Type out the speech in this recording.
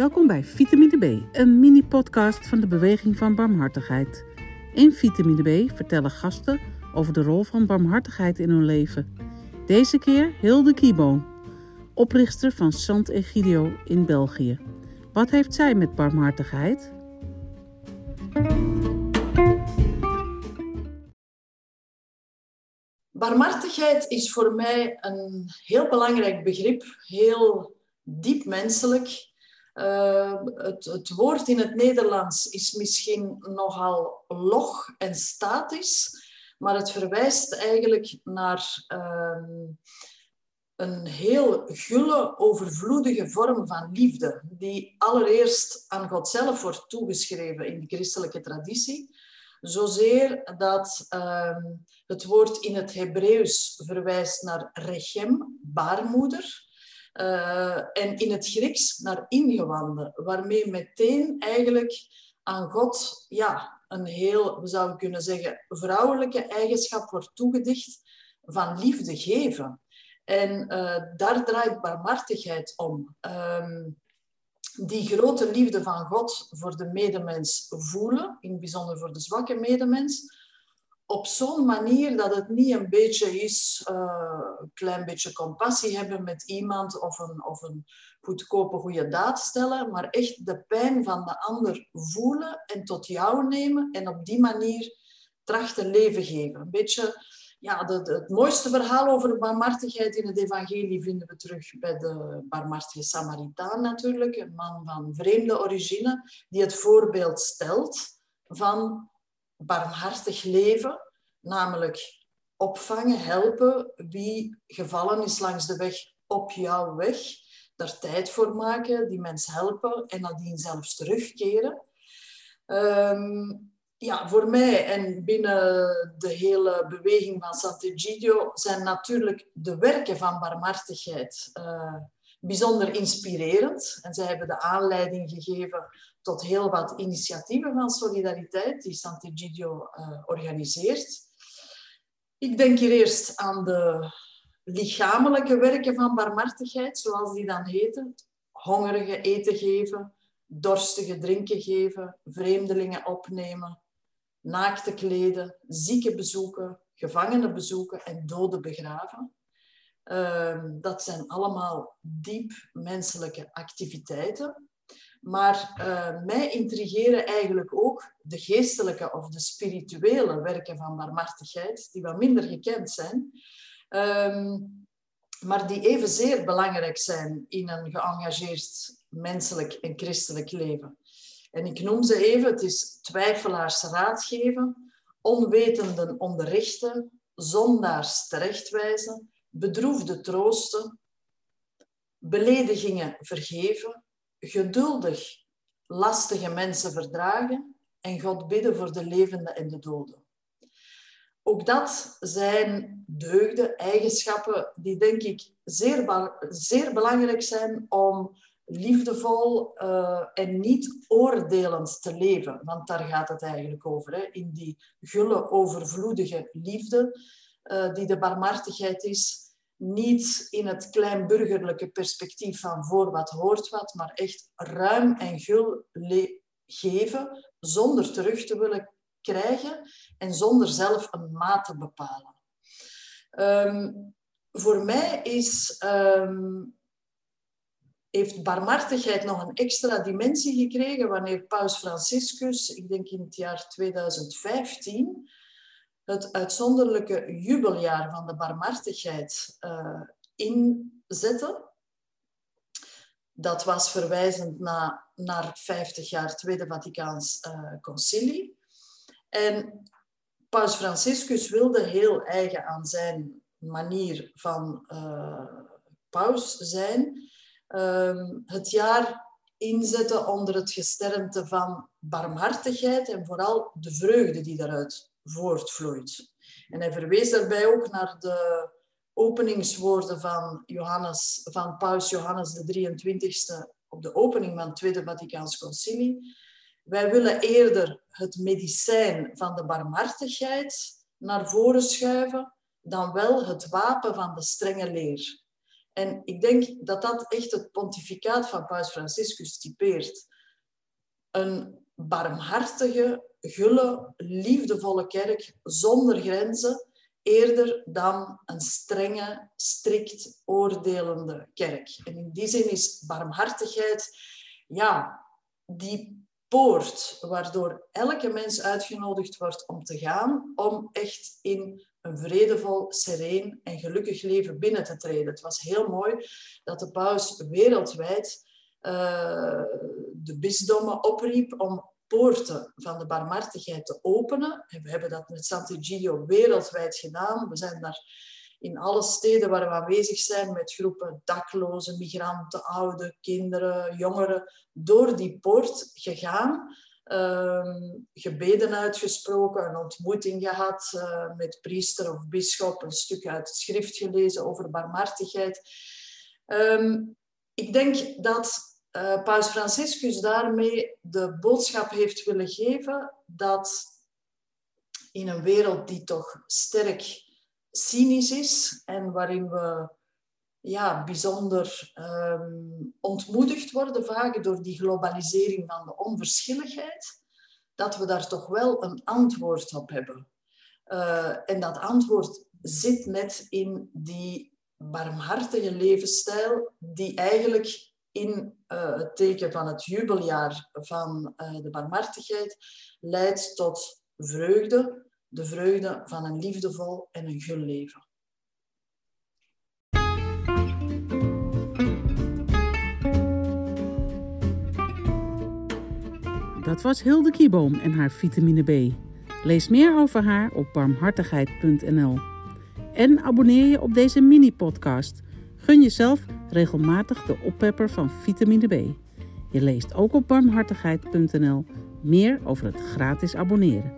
Welkom bij Vitamine B, een mini-podcast van de Beweging van Barmhartigheid. In Vitamine B vertellen gasten over de rol van barmhartigheid in hun leven. Deze keer Hilde Kieboom, oprichter van Sant Egidio in België. Wat heeft zij met barmhartigheid? Barmhartigheid is voor mij een heel belangrijk begrip, heel diep menselijk. Uh, het, woord in het Nederlands is misschien nogal log en statisch, maar het verwijst eigenlijk naar uh, een heel gulle, overvloedige vorm van liefde, die allereerst aan God zelf wordt toegeschreven in de christelijke traditie. Zozeer dat uh, het woord in het Hebreeuws verwijst naar rechem, baarmoeder. Uh, en in het Grieks naar ingewanden, waarmee meteen eigenlijk aan God ja, een heel, we zouden kunnen zeggen, vrouwelijke eigenschap wordt toegedicht van liefde geven. En uh, daar draait barmhartigheid om. Um, die grote liefde van God voor de medemens voelen, in het bijzonder voor de zwakke medemens, op zo'n manier dat het niet een beetje is, uh, een klein beetje compassie hebben met iemand of een, of een goedkope goede daad stellen, maar echt de pijn van de ander voelen en tot jou nemen en op die manier trachten leven geven. Een beetje, ja, het mooiste verhaal over barmhartigheid in het evangelie vinden we terug bij de barmhartige Samaritaan natuurlijk, een man van vreemde origine, die het voorbeeld stelt van barmhartig leven, namelijk opvangen, helpen wie gevallen is langs de weg op jouw weg, daar tijd voor maken, die mens helpen en nadien zelfs terugkeren. Um, ja, voor mij en binnen de hele beweging van Sant'Egidio zijn natuurlijk de werken van barmhartigheid uh, bijzonder inspirerend. En zij hebben de aanleiding gegeven tot heel wat initiatieven van solidariteit die Sant'Egidio uh, organiseert. Ik denk hier eerst aan de lichamelijke werken van barmhartigheid, zoals die dan heten. Hongerige eten geven, dorstige drinken geven, vreemdelingen opnemen, naakte kleden, zieken bezoeken, gevangenen bezoeken en doden begraven. Uh, dat zijn allemaal diep menselijke activiteiten. Maar uh, mij intrigeren eigenlijk ook de geestelijke of de spirituele werken van barmhartigheid, die wat minder gekend zijn, um, maar die evenzeer belangrijk zijn in een geëngageerd menselijk en christelijk leven. En ik noem ze even, het is twijfelaars raad geven, onwetenden onderrichten, zondaars terechtwijzen, bedroefde troosten, beledigingen vergeven, geduldig lastige mensen verdragen en God bidden voor de levenden en de doden. Ook dat zijn deugden, eigenschappen die denk ik zeer, zeer belangrijk zijn om liefdevol uh, en niet oordelend te leven. Want daar gaat het eigenlijk over. Hè? In die gulle, overvloedige liefde uh, die de barmhartigheid is, niet in het kleinburgerlijke perspectief van voor wat hoort wat, maar echt ruim en gul geven zonder terug te willen krijgen en zonder zelf een maat te bepalen. Um, voor mij is, um, heeft barmhartigheid nog een extra dimensie gekregen wanneer Paus Franciscus, ik denk in het jaar 2015, het uitzonderlijke jubeljaar van de barmhartigheid uh, inzetten. Dat was verwijzend na, naar 50 jaar Tweede Vaticaans uh, Concilie. En Paus Franciscus wilde heel eigen aan zijn manier van uh, paus zijn, um, het jaar inzetten onder het gesternte van barmhartigheid en vooral de vreugde die daaruit voortvloeit. En hij verwees daarbij ook naar de openingswoorden van, Johannes, van Paus Johannes de 23e op de opening van het Tweede Vaticaans Concilie. Wij willen eerder het medicijn van de barmhartigheid naar voren schuiven dan wel het wapen van de strenge leer. En ik denk dat dat echt het pontificaat van Paus Franciscus typeert. Een barmhartige, gulle, liefdevolle kerk zonder grenzen, eerder dan een strenge, strikt oordelende kerk. En in die zin is barmhartigheid, ja, die poort waardoor elke mens uitgenodigd wordt om te gaan, om echt in een vredevol, sereen en gelukkig leven binnen te treden. Het was heel mooi dat de paus wereldwijd uh, de bisdommen opriep om poorten van de barmhartigheid te openen. En we hebben dat met Sant'Egidio wereldwijd gedaan. We zijn daar in alle steden waar we aanwezig zijn met groepen daklozen, migranten, ouderen, kinderen, jongeren, door die poort gegaan. Um, gebeden uitgesproken, een ontmoeting gehad uh, met priester of bischop, een stuk uit het schrift gelezen over barmhartigheid. Um, ik denk dat uh, Paus Franciscus daarmee de boodschap heeft willen geven dat in een wereld die toch sterk cynisch is en waarin we ja, bijzonder um, ontmoedigd worden, vaak door die globalisering van de onverschilligheid, dat we daar toch wel een antwoord op hebben. Uh, en dat antwoord zit net in die barmhartige levensstijl, die eigenlijk in uh, het teken van het jubeljaar van uh, de barmhartigheid leidt tot vreugde, de vreugde van een liefdevol en een gul leven. Dat was Hilde Kieboom en haar vitamine B. Lees meer over haar op barmhartigheid.nl. En abonneer je op deze mini-podcast. Gun jezelf regelmatig de oppepper van vitamine B. Je leest ook op barmhartigheid.nl meer over het gratis abonneren.